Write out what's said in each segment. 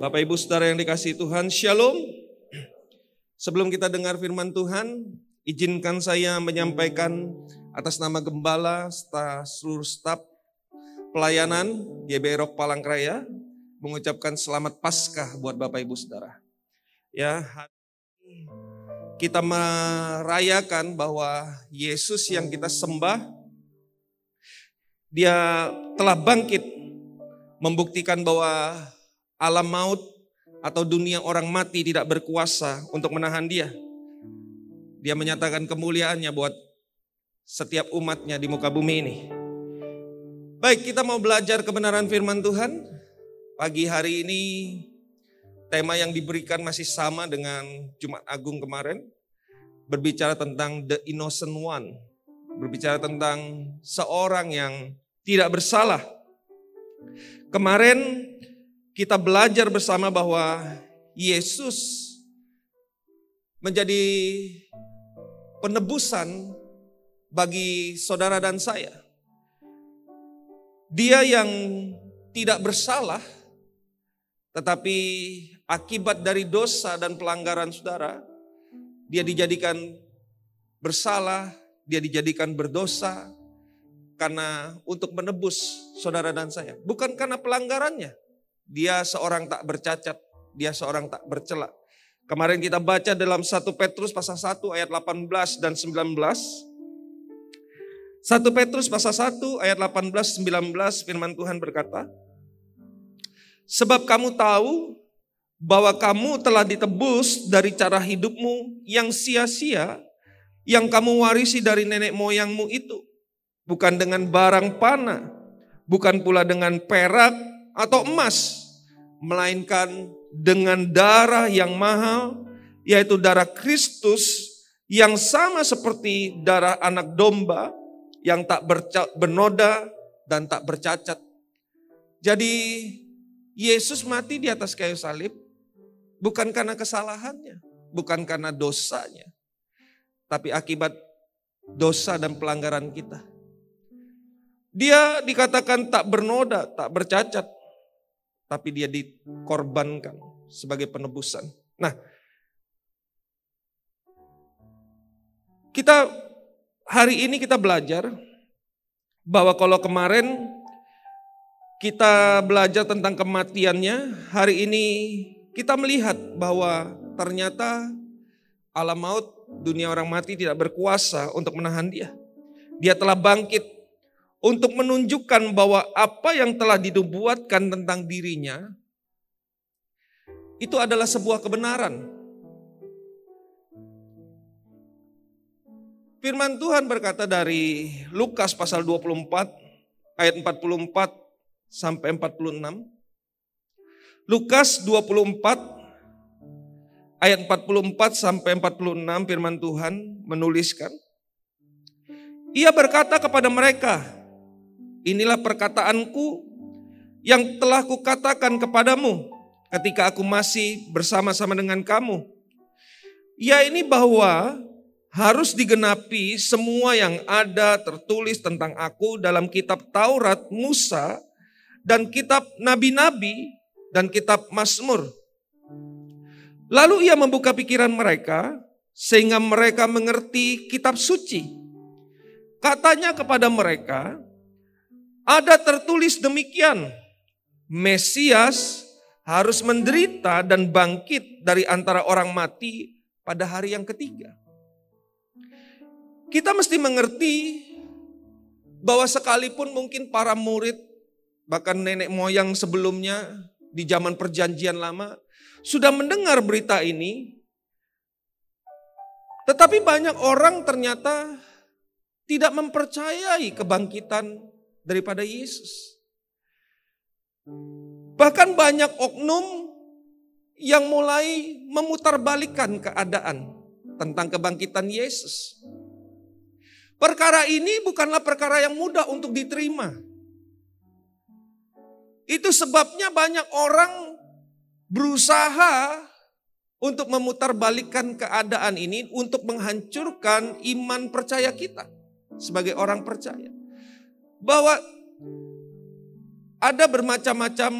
Bapak Ibu Saudara yang dikasih Tuhan, Shalom. Sebelum kita dengar firman Tuhan, izinkan saya menyampaikan atas nama gembala serta seluruh staf pelayanan GBI Rock Palangkaraya mengucapkan selamat Paskah buat Bapak Ibu Saudara. Ya, kita merayakan bahwa Yesus yang kita sembah dia telah bangkit membuktikan bahwa alam maut atau dunia orang mati tidak berkuasa untuk menahan dia. Dia menyatakan kemuliaannya buat setiap umatnya di muka bumi ini. Baik, kita mau belajar kebenaran firman Tuhan. Pagi hari ini tema yang diberikan masih sama dengan Jumat Agung kemarin. Berbicara tentang the innocent one. Berbicara tentang seorang yang tidak bersalah. Kemarin kita belajar bersama bahwa Yesus menjadi penebusan bagi saudara dan saya. Dia yang tidak bersalah, tetapi akibat dari dosa dan pelanggaran saudara, dia dijadikan bersalah, dia dijadikan berdosa karena untuk menebus saudara dan saya, bukan karena pelanggarannya, dia seorang tak bercacat, dia seorang tak bercela. Kemarin kita baca dalam 1 Petrus pasal 1 ayat 18 dan 19. 1 Petrus pasal 1 ayat 18 19 firman Tuhan berkata, Sebab kamu tahu bahwa kamu telah ditebus dari cara hidupmu yang sia-sia yang kamu warisi dari nenek moyangmu itu. Bukan dengan barang panah, bukan pula dengan perak atau emas, melainkan dengan darah yang mahal, yaitu darah Kristus yang sama seperti darah anak domba yang tak bernoda dan tak bercacat. Jadi Yesus mati di atas kayu salib bukan karena kesalahannya, bukan karena dosanya, tapi akibat dosa dan pelanggaran kita. Dia dikatakan tak bernoda, tak bercacat, tapi dia dikorbankan sebagai penebusan. Nah, kita hari ini kita belajar bahwa kalau kemarin kita belajar tentang kematiannya, hari ini kita melihat bahwa ternyata alam maut dunia orang mati tidak berkuasa untuk menahan dia. Dia telah bangkit untuk menunjukkan bahwa apa yang telah dinubuatkan tentang dirinya itu adalah sebuah kebenaran. Firman Tuhan berkata dari Lukas pasal 24 ayat 44 sampai 46. Lukas 24 ayat 44 sampai 46 firman Tuhan menuliskan Ia berkata kepada mereka, Inilah perkataanku yang telah kukatakan kepadamu ketika aku masih bersama-sama dengan kamu. Ya ini bahwa harus digenapi semua yang ada tertulis tentang aku dalam kitab Taurat Musa dan kitab nabi-nabi dan kitab Mazmur. Lalu ia membuka pikiran mereka sehingga mereka mengerti kitab suci. Katanya kepada mereka, ada tertulis demikian, Mesias harus menderita dan bangkit dari antara orang mati pada hari yang ketiga. Kita mesti mengerti bahwa sekalipun mungkin para murid, bahkan nenek moyang sebelumnya di zaman perjanjian lama, sudah mendengar berita ini, tetapi banyak orang ternyata tidak mempercayai kebangkitan daripada Yesus. Bahkan banyak oknum yang mulai memutarbalikkan keadaan tentang kebangkitan Yesus. Perkara ini bukanlah perkara yang mudah untuk diterima. Itu sebabnya banyak orang berusaha untuk memutarbalikkan keadaan ini untuk menghancurkan iman percaya kita sebagai orang percaya bahwa ada bermacam-macam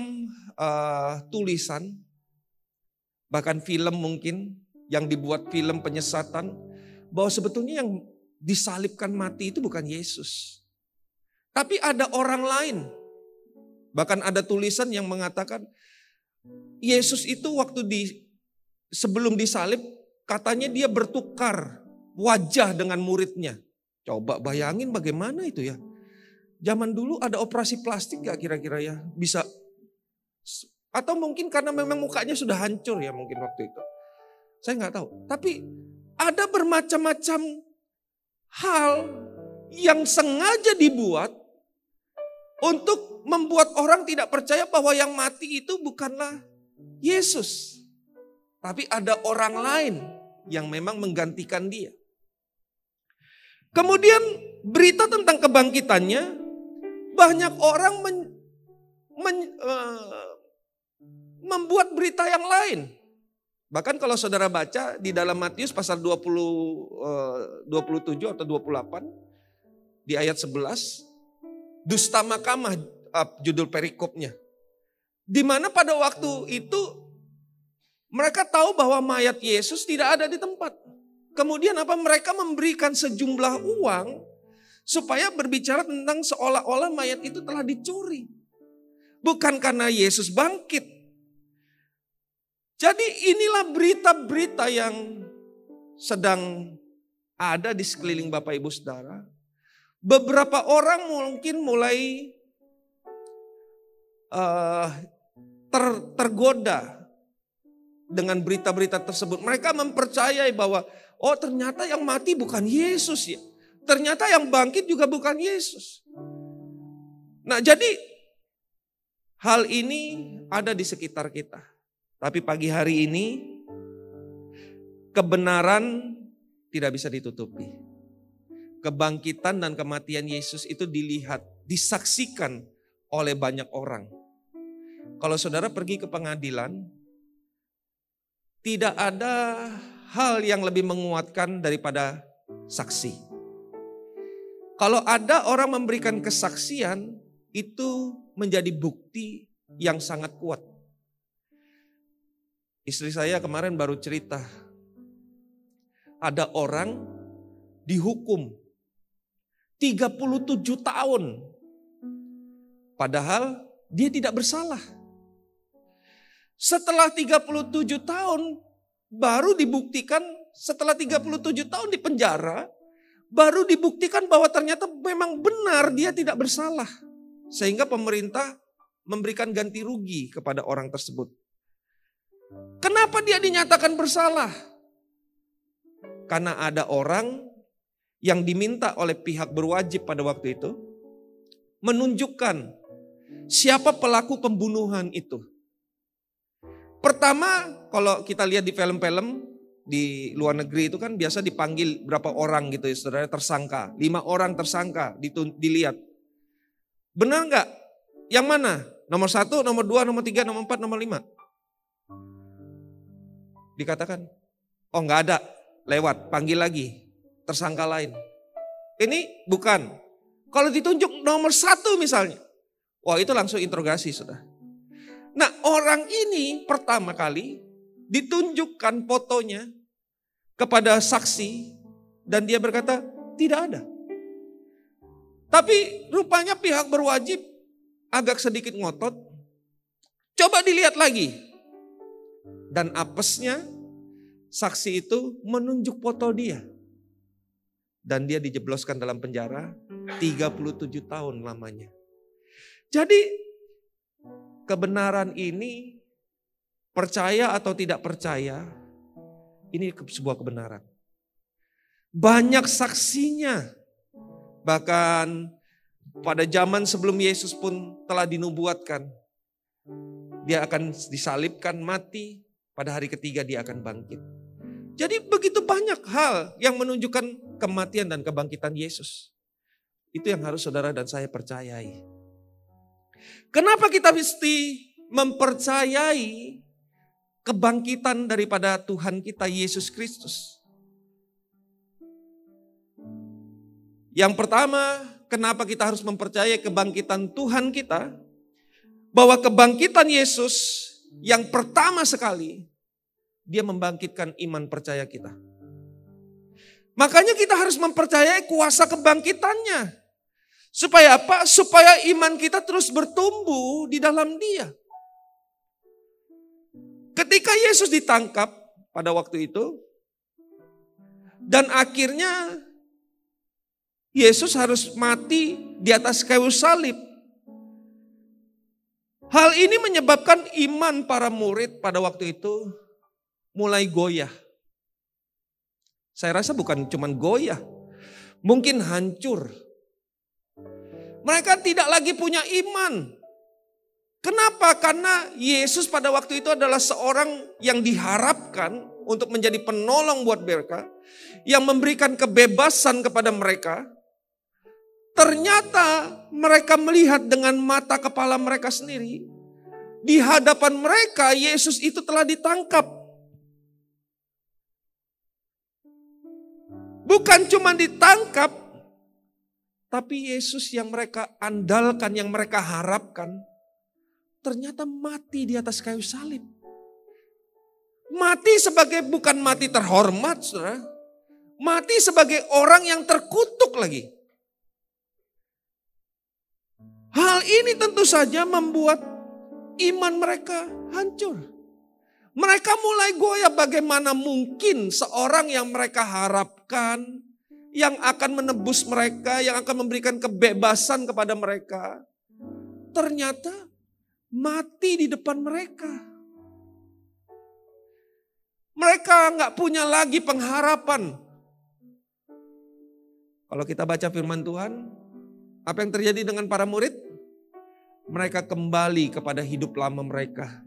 uh, tulisan bahkan film mungkin yang dibuat film penyesatan bahwa sebetulnya yang disalibkan mati itu bukan Yesus. Tapi ada orang lain. Bahkan ada tulisan yang mengatakan Yesus itu waktu di sebelum disalib katanya dia bertukar wajah dengan muridnya. Coba bayangin bagaimana itu ya. Zaman dulu ada operasi plastik gak kira-kira ya? Bisa atau mungkin karena memang mukanya sudah hancur ya mungkin waktu itu. Saya nggak tahu. Tapi ada bermacam-macam hal yang sengaja dibuat untuk membuat orang tidak percaya bahwa yang mati itu bukanlah Yesus. Tapi ada orang lain yang memang menggantikan dia. Kemudian berita tentang kebangkitannya banyak orang men, men, uh, membuat berita yang lain. Bahkan kalau saudara baca di dalam Matius pasal 20, uh, 27 atau 28 di ayat 11 dusta makamah uh, judul perikopnya. Di mana pada waktu itu mereka tahu bahwa mayat Yesus tidak ada di tempat. Kemudian apa mereka memberikan sejumlah uang supaya berbicara tentang seolah-olah mayat itu telah dicuri. Bukan karena Yesus bangkit. Jadi inilah berita-berita yang sedang ada di sekeliling Bapak Ibu Saudara. Beberapa orang mungkin mulai uh, ter, tergoda dengan berita-berita tersebut. Mereka mempercayai bahwa Oh ternyata yang mati bukan Yesus ya. Ternyata yang bangkit juga bukan Yesus. Nah jadi hal ini ada di sekitar kita. Tapi pagi hari ini kebenaran tidak bisa ditutupi. Kebangkitan dan kematian Yesus itu dilihat, disaksikan oleh banyak orang. Kalau saudara pergi ke pengadilan, tidak ada hal yang lebih menguatkan daripada saksi. Kalau ada orang memberikan kesaksian, itu menjadi bukti yang sangat kuat. Istri saya kemarin baru cerita, ada orang dihukum 37 tahun. Padahal dia tidak bersalah. Setelah 37 tahun, baru dibuktikan setelah 37 tahun di penjara, baru dibuktikan bahwa ternyata memang benar dia tidak bersalah. Sehingga pemerintah memberikan ganti rugi kepada orang tersebut. Kenapa dia dinyatakan bersalah? Karena ada orang yang diminta oleh pihak berwajib pada waktu itu menunjukkan siapa pelaku pembunuhan itu. Pertama, kalau kita lihat di film-film di luar negeri itu kan biasa dipanggil berapa orang gitu ya saudara tersangka. Lima orang tersangka dilihat. Benar nggak? Yang mana? Nomor satu, nomor dua, nomor tiga, nomor empat, nomor lima. Dikatakan, oh nggak ada, lewat, panggil lagi, tersangka lain. Ini bukan. Kalau ditunjuk nomor satu misalnya, wah itu langsung interogasi sudah. Nah orang ini pertama kali ditunjukkan fotonya kepada saksi dan dia berkata tidak ada. Tapi rupanya pihak berwajib agak sedikit ngotot. Coba dilihat lagi. Dan apesnya saksi itu menunjuk foto dia. Dan dia dijebloskan dalam penjara 37 tahun lamanya. Jadi kebenaran ini percaya atau tidak percaya, ini sebuah kebenaran. Banyak saksinya. Bahkan pada zaman sebelum Yesus pun telah dinubuatkan. Dia akan disalibkan, mati, pada hari ketiga dia akan bangkit. Jadi begitu banyak hal yang menunjukkan kematian dan kebangkitan Yesus. Itu yang harus saudara dan saya percayai. Kenapa kita mesti mempercayai kebangkitan daripada Tuhan kita Yesus Kristus? Yang pertama, kenapa kita harus mempercayai kebangkitan Tuhan kita? Bahwa kebangkitan Yesus yang pertama sekali dia membangkitkan iman percaya kita. Makanya kita harus mempercayai kuasa kebangkitannya. Supaya apa? Supaya iman kita terus bertumbuh di dalam dia. Ketika Yesus ditangkap pada waktu itu, dan akhirnya Yesus harus mati di atas kayu salib. Hal ini menyebabkan iman para murid pada waktu itu mulai goyah. Saya rasa bukan cuma goyah, mungkin hancur. Mereka tidak lagi punya iman. Kenapa? Karena Yesus pada waktu itu adalah seorang yang diharapkan untuk menjadi penolong buat mereka, yang memberikan kebebasan kepada mereka. Ternyata mereka melihat dengan mata kepala mereka sendiri. Di hadapan mereka Yesus itu telah ditangkap. Bukan cuma ditangkap, tapi Yesus yang mereka andalkan, yang mereka harapkan, ternyata mati di atas kayu salib. Mati sebagai bukan mati terhormat, saudara. Mati sebagai orang yang terkutuk lagi. Hal ini tentu saja membuat iman mereka hancur. Mereka mulai goyah bagaimana mungkin seorang yang mereka harapkan, yang akan menebus mereka, yang akan memberikan kebebasan kepada mereka. Ternyata mati di depan mereka. Mereka nggak punya lagi pengharapan. Kalau kita baca firman Tuhan, apa yang terjadi dengan para murid? Mereka kembali kepada hidup lama mereka.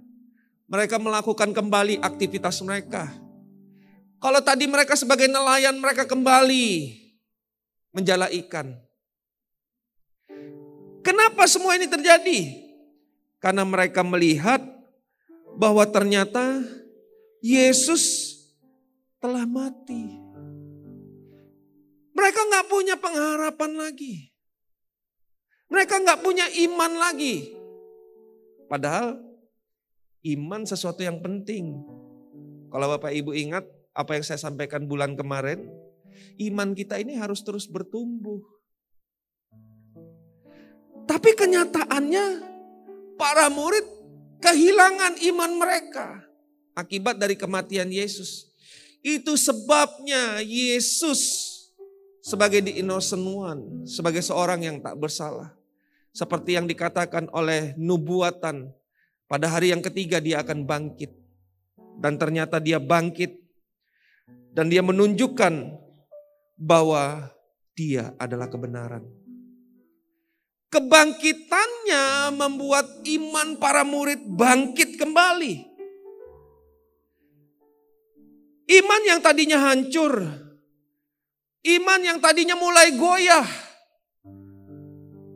Mereka melakukan kembali aktivitas mereka. Kalau tadi mereka sebagai nelayan, mereka kembali menjala ikan. Kenapa semua ini terjadi? Karena mereka melihat bahwa ternyata Yesus telah mati. Mereka nggak punya pengharapan lagi. Mereka nggak punya iman lagi. Padahal iman sesuatu yang penting. Kalau Bapak Ibu ingat apa yang saya sampaikan bulan kemarin, iman kita ini harus terus bertumbuh. Tapi kenyataannya para murid kehilangan iman mereka akibat dari kematian Yesus. Itu sebabnya Yesus sebagai the innocent one, sebagai seorang yang tak bersalah. Seperti yang dikatakan oleh nubuatan, pada hari yang ketiga dia akan bangkit. Dan ternyata dia bangkit dan dia menunjukkan bahwa dia adalah kebenaran. Kebangkitannya membuat iman para murid bangkit kembali. Iman yang tadinya hancur, iman yang tadinya mulai goyah,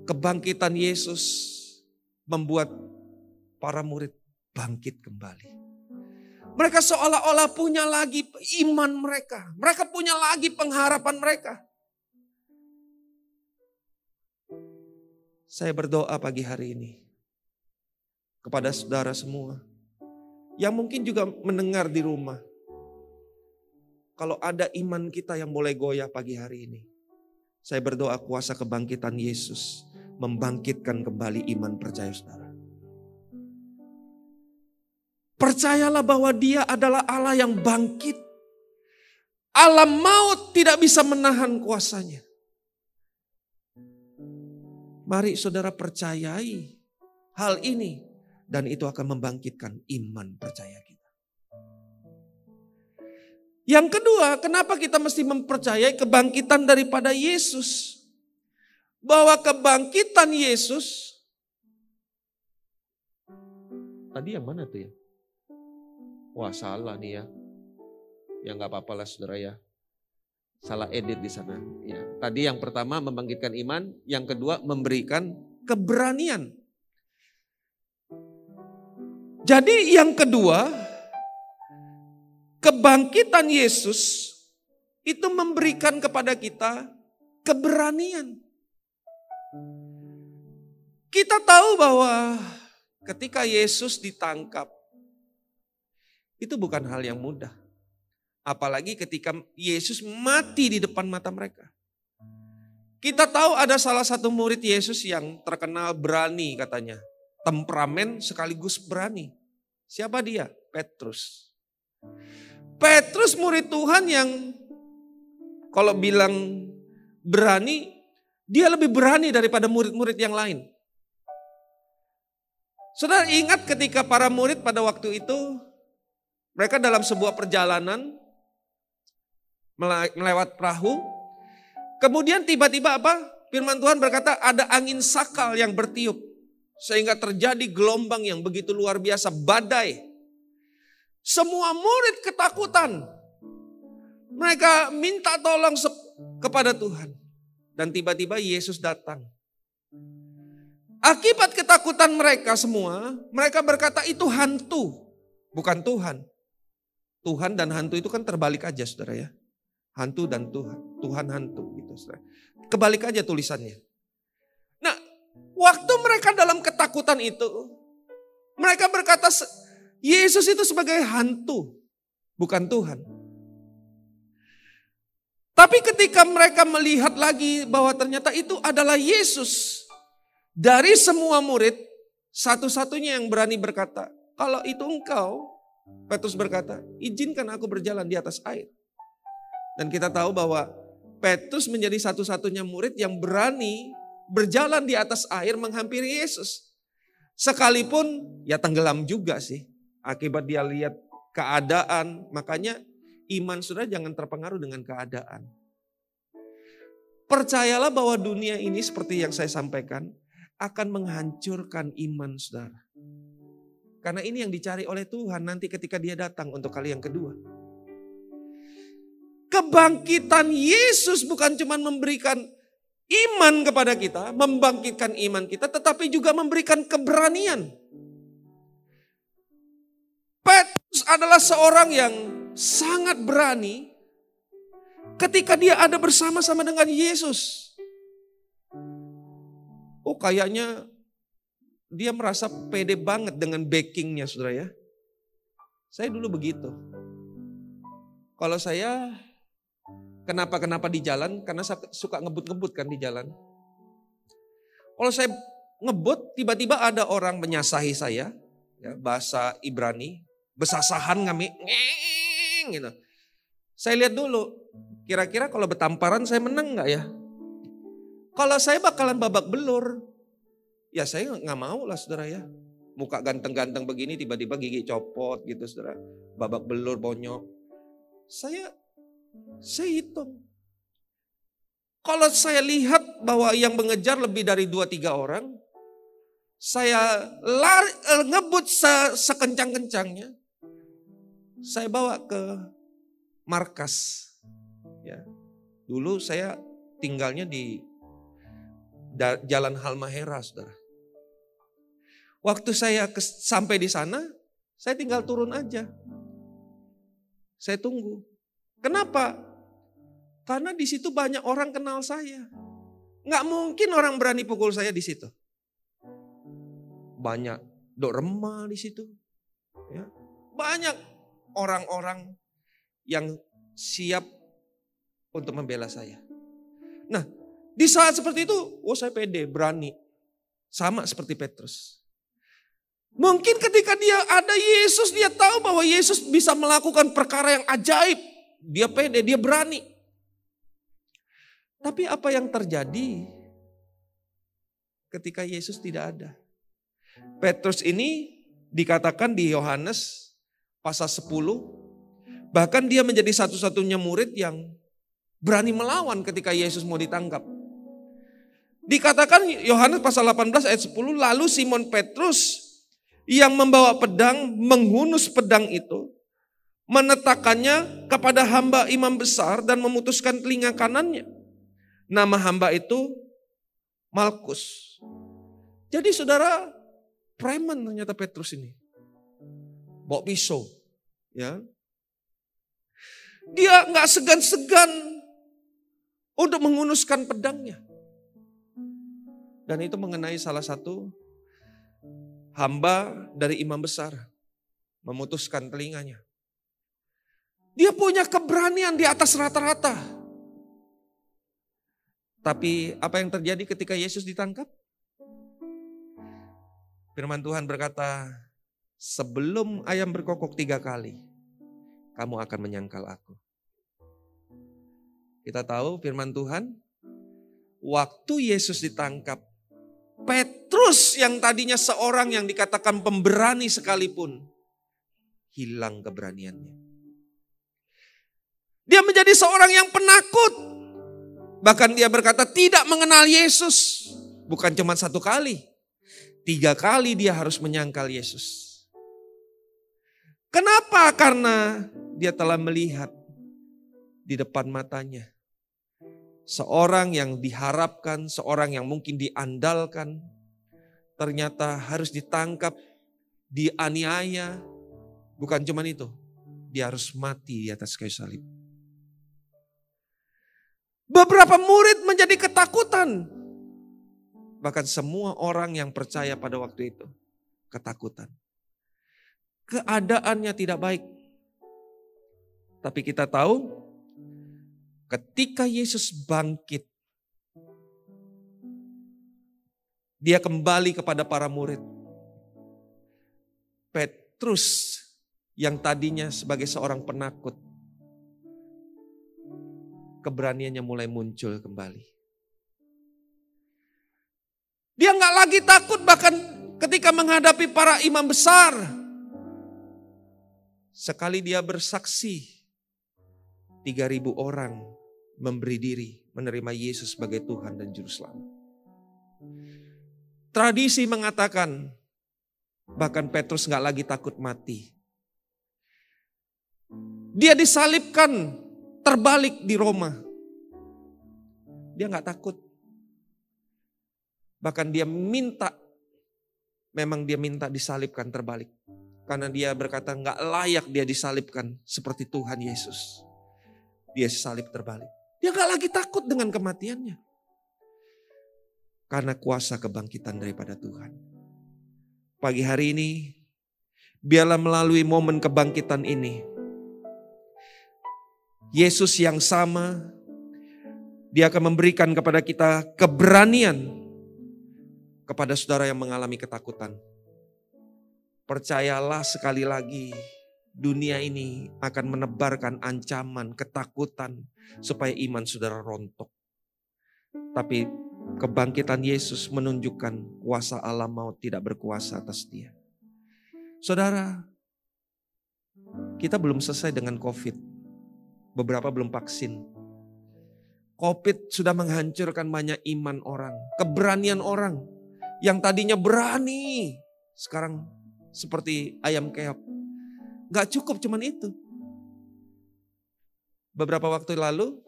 kebangkitan Yesus membuat para murid bangkit kembali. Mereka seolah-olah punya lagi iman mereka. Mereka punya lagi pengharapan mereka. Saya berdoa pagi hari ini kepada saudara semua yang mungkin juga mendengar di rumah. Kalau ada iman kita yang mulai goyah pagi hari ini, saya berdoa kuasa kebangkitan Yesus membangkitkan kembali iman percaya saudara. Percayalah bahwa Dia adalah Allah yang bangkit. Alam maut tidak bisa menahan kuasanya. Mari saudara percayai hal ini dan itu akan membangkitkan iman percaya kita. Yang kedua, kenapa kita mesti mempercayai kebangkitan daripada Yesus? Bahwa kebangkitan Yesus Tadi yang mana tuh ya? Wah salah nih ya. Ya nggak apa-apa lah saudara ya. Salah edit di sana. Ya. Tadi yang pertama membangkitkan iman, yang kedua memberikan keberanian. Jadi yang kedua, kebangkitan Yesus itu memberikan kepada kita keberanian. Kita tahu bahwa ketika Yesus ditangkap, Itu bukan hal yang mudah. Apalagi ketika Yesus mati di depan mata mereka. Kita tahu ada salah satu murid Yesus yang terkenal berani katanya. Temperamen sekaligus berani. Siapa dia? Petrus. Petrus murid Tuhan yang kalau bilang berani, dia lebih berani daripada murid-murid yang lain. Saudara ingat ketika para murid pada waktu itu, mereka dalam sebuah perjalanan melewat perahu, Kemudian tiba-tiba apa? Firman Tuhan berkata ada angin sakal yang bertiup. Sehingga terjadi gelombang yang begitu luar biasa, badai. Semua murid ketakutan. Mereka minta tolong kepada Tuhan. Dan tiba-tiba Yesus datang. Akibat ketakutan mereka semua, mereka berkata itu hantu, bukan Tuhan. Tuhan dan hantu itu kan terbalik aja saudara ya. Hantu dan Tuhan. Tuhan hantu gitu. Kebalik aja tulisannya. Nah, waktu mereka dalam ketakutan itu, mereka berkata Yesus itu sebagai hantu, bukan Tuhan. Tapi ketika mereka melihat lagi bahwa ternyata itu adalah Yesus, dari semua murid, satu-satunya yang berani berkata, kalau itu engkau, Petrus berkata, izinkan aku berjalan di atas air. Dan kita tahu bahwa Petrus menjadi satu-satunya murid yang berani berjalan di atas air menghampiri Yesus. Sekalipun ya tenggelam juga sih. Akibat dia lihat keadaan. Makanya iman sudah jangan terpengaruh dengan keadaan. Percayalah bahwa dunia ini seperti yang saya sampaikan akan menghancurkan iman saudara. Karena ini yang dicari oleh Tuhan nanti ketika dia datang untuk kali yang kedua. Kebangkitan Yesus bukan cuma memberikan iman kepada kita, membangkitkan iman kita, tetapi juga memberikan keberanian. Petrus adalah seorang yang sangat berani ketika dia ada bersama-sama dengan Yesus. Oh kayaknya dia merasa pede banget dengan backingnya saudara ya. Saya dulu begitu. Kalau saya Kenapa-kenapa di jalan? Karena suka ngebut-ngebut kan di jalan. Kalau saya ngebut, tiba-tiba ada orang menyasahi saya, ya, bahasa Ibrani, besasahan ngami, ngeng, gitu. Saya lihat dulu, kira-kira kalau bertamparan saya menang nggak ya? Kalau saya bakalan babak belur, ya saya nggak mau lah saudara ya. Muka ganteng-ganteng begini tiba-tiba gigi copot gitu saudara. Babak belur bonyok. Saya saya hitung. Kalau saya lihat bahwa yang mengejar lebih dari dua tiga orang, saya lari, eh, ngebut sekencang-kencangnya, saya bawa ke markas. Ya, dulu saya tinggalnya di Jalan Halmahera, saudara. Waktu saya sampai di sana, saya tinggal turun aja. Saya tunggu. Kenapa? Karena di situ banyak orang kenal saya. Nggak mungkin orang berani pukul saya di situ. Banyak dok remah di situ. Ya. Banyak orang-orang yang siap untuk membela saya. Nah, di saat seperti itu, oh saya pede, berani. Sama seperti Petrus. Mungkin ketika dia ada Yesus, dia tahu bahwa Yesus bisa melakukan perkara yang ajaib dia pede, dia berani. Tapi apa yang terjadi ketika Yesus tidak ada? Petrus ini dikatakan di Yohanes pasal 10, bahkan dia menjadi satu-satunya murid yang berani melawan ketika Yesus mau ditangkap. Dikatakan Yohanes pasal 18 ayat 10, lalu Simon Petrus yang membawa pedang menghunus pedang itu menetakkannya kepada hamba imam besar dan memutuskan telinga kanannya. Nama hamba itu Malkus. Jadi saudara, preman ternyata Petrus ini. Bawa pisau. ya. Dia nggak segan-segan untuk mengunuskan pedangnya. Dan itu mengenai salah satu hamba dari imam besar. Memutuskan telinganya. Dia punya keberanian di atas rata-rata. Tapi apa yang terjadi ketika Yesus ditangkap? Firman Tuhan berkata, sebelum ayam berkokok tiga kali, kamu akan menyangkal aku. Kita tahu firman Tuhan, waktu Yesus ditangkap, Petrus yang tadinya seorang yang dikatakan pemberani sekalipun, hilang keberaniannya. Dia menjadi seorang yang penakut. Bahkan dia berkata tidak mengenal Yesus. Bukan cuma satu kali. Tiga kali dia harus menyangkal Yesus. Kenapa? Karena dia telah melihat di depan matanya. Seorang yang diharapkan, seorang yang mungkin diandalkan. Ternyata harus ditangkap, dianiaya. Bukan cuma itu, dia harus mati di atas kayu salib. Beberapa murid menjadi ketakutan. Bahkan semua orang yang percaya pada waktu itu ketakutan. Keadaannya tidak baik. Tapi kita tahu ketika Yesus bangkit dia kembali kepada para murid. Petrus yang tadinya sebagai seorang penakut keberaniannya mulai muncul kembali. Dia nggak lagi takut bahkan ketika menghadapi para imam besar. Sekali dia bersaksi, 3000 orang memberi diri menerima Yesus sebagai Tuhan dan Juru Selamat. Tradisi mengatakan, bahkan Petrus nggak lagi takut mati. Dia disalibkan terbalik di Roma. Dia nggak takut. Bahkan dia minta, memang dia minta disalibkan terbalik. Karena dia berkata nggak layak dia disalibkan seperti Tuhan Yesus. Dia salib terbalik. Dia nggak lagi takut dengan kematiannya. Karena kuasa kebangkitan daripada Tuhan. Pagi hari ini, biarlah melalui momen kebangkitan ini, Yesus yang sama, dia akan memberikan kepada kita keberanian kepada saudara yang mengalami ketakutan. Percayalah sekali lagi, dunia ini akan menebarkan ancaman, ketakutan, supaya iman saudara rontok. Tapi kebangkitan Yesus menunjukkan kuasa Allah maut tidak berkuasa atas dia. Saudara, kita belum selesai dengan COVID beberapa belum vaksin. Covid sudah menghancurkan banyak iman orang, keberanian orang yang tadinya berani, sekarang seperti ayam keok. Gak cukup cuman itu. Beberapa waktu lalu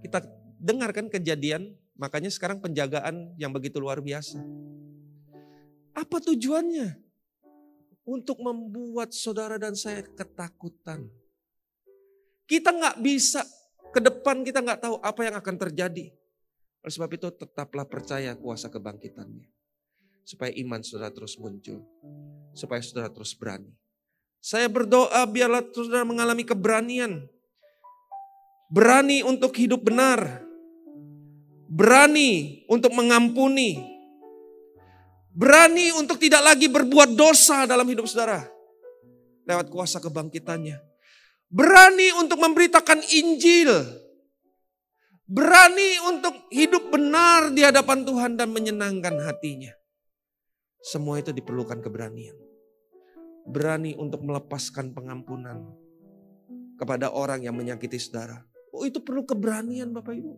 kita dengarkan kejadian, makanya sekarang penjagaan yang begitu luar biasa. Apa tujuannya? Untuk membuat saudara dan saya ketakutan. Kita nggak bisa ke depan kita nggak tahu apa yang akan terjadi. Oleh sebab itu tetaplah percaya kuasa kebangkitannya. Supaya iman saudara terus muncul. Supaya saudara terus berani. Saya berdoa biarlah saudara mengalami keberanian. Berani untuk hidup benar. Berani untuk mengampuni. Berani untuk tidak lagi berbuat dosa dalam hidup saudara. Lewat kuasa kebangkitannya. Berani untuk memberitakan Injil. Berani untuk hidup benar di hadapan Tuhan dan menyenangkan hatinya. Semua itu diperlukan keberanian. Berani untuk melepaskan pengampunan kepada orang yang menyakiti saudara. Oh itu perlu keberanian Bapak Ibu.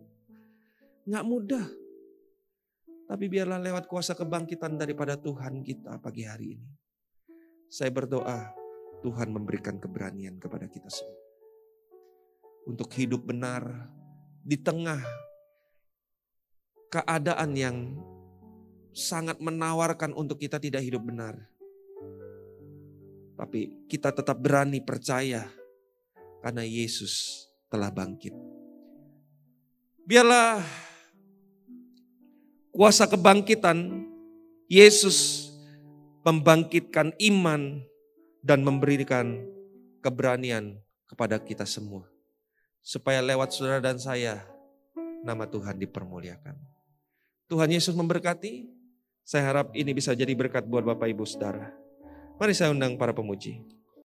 Nggak mudah. Tapi biarlah lewat kuasa kebangkitan daripada Tuhan kita pagi hari ini. Saya berdoa Tuhan memberikan keberanian kepada kita semua. Untuk hidup benar di tengah keadaan yang sangat menawarkan untuk kita tidak hidup benar. Tapi kita tetap berani percaya karena Yesus telah bangkit. Biarlah kuasa kebangkitan Yesus membangkitkan iman dan memberikan keberanian kepada kita semua. Supaya lewat saudara dan saya, nama Tuhan dipermuliakan. Tuhan Yesus memberkati. Saya harap ini bisa jadi berkat buat Bapak Ibu Saudara. Mari saya undang para pemuji.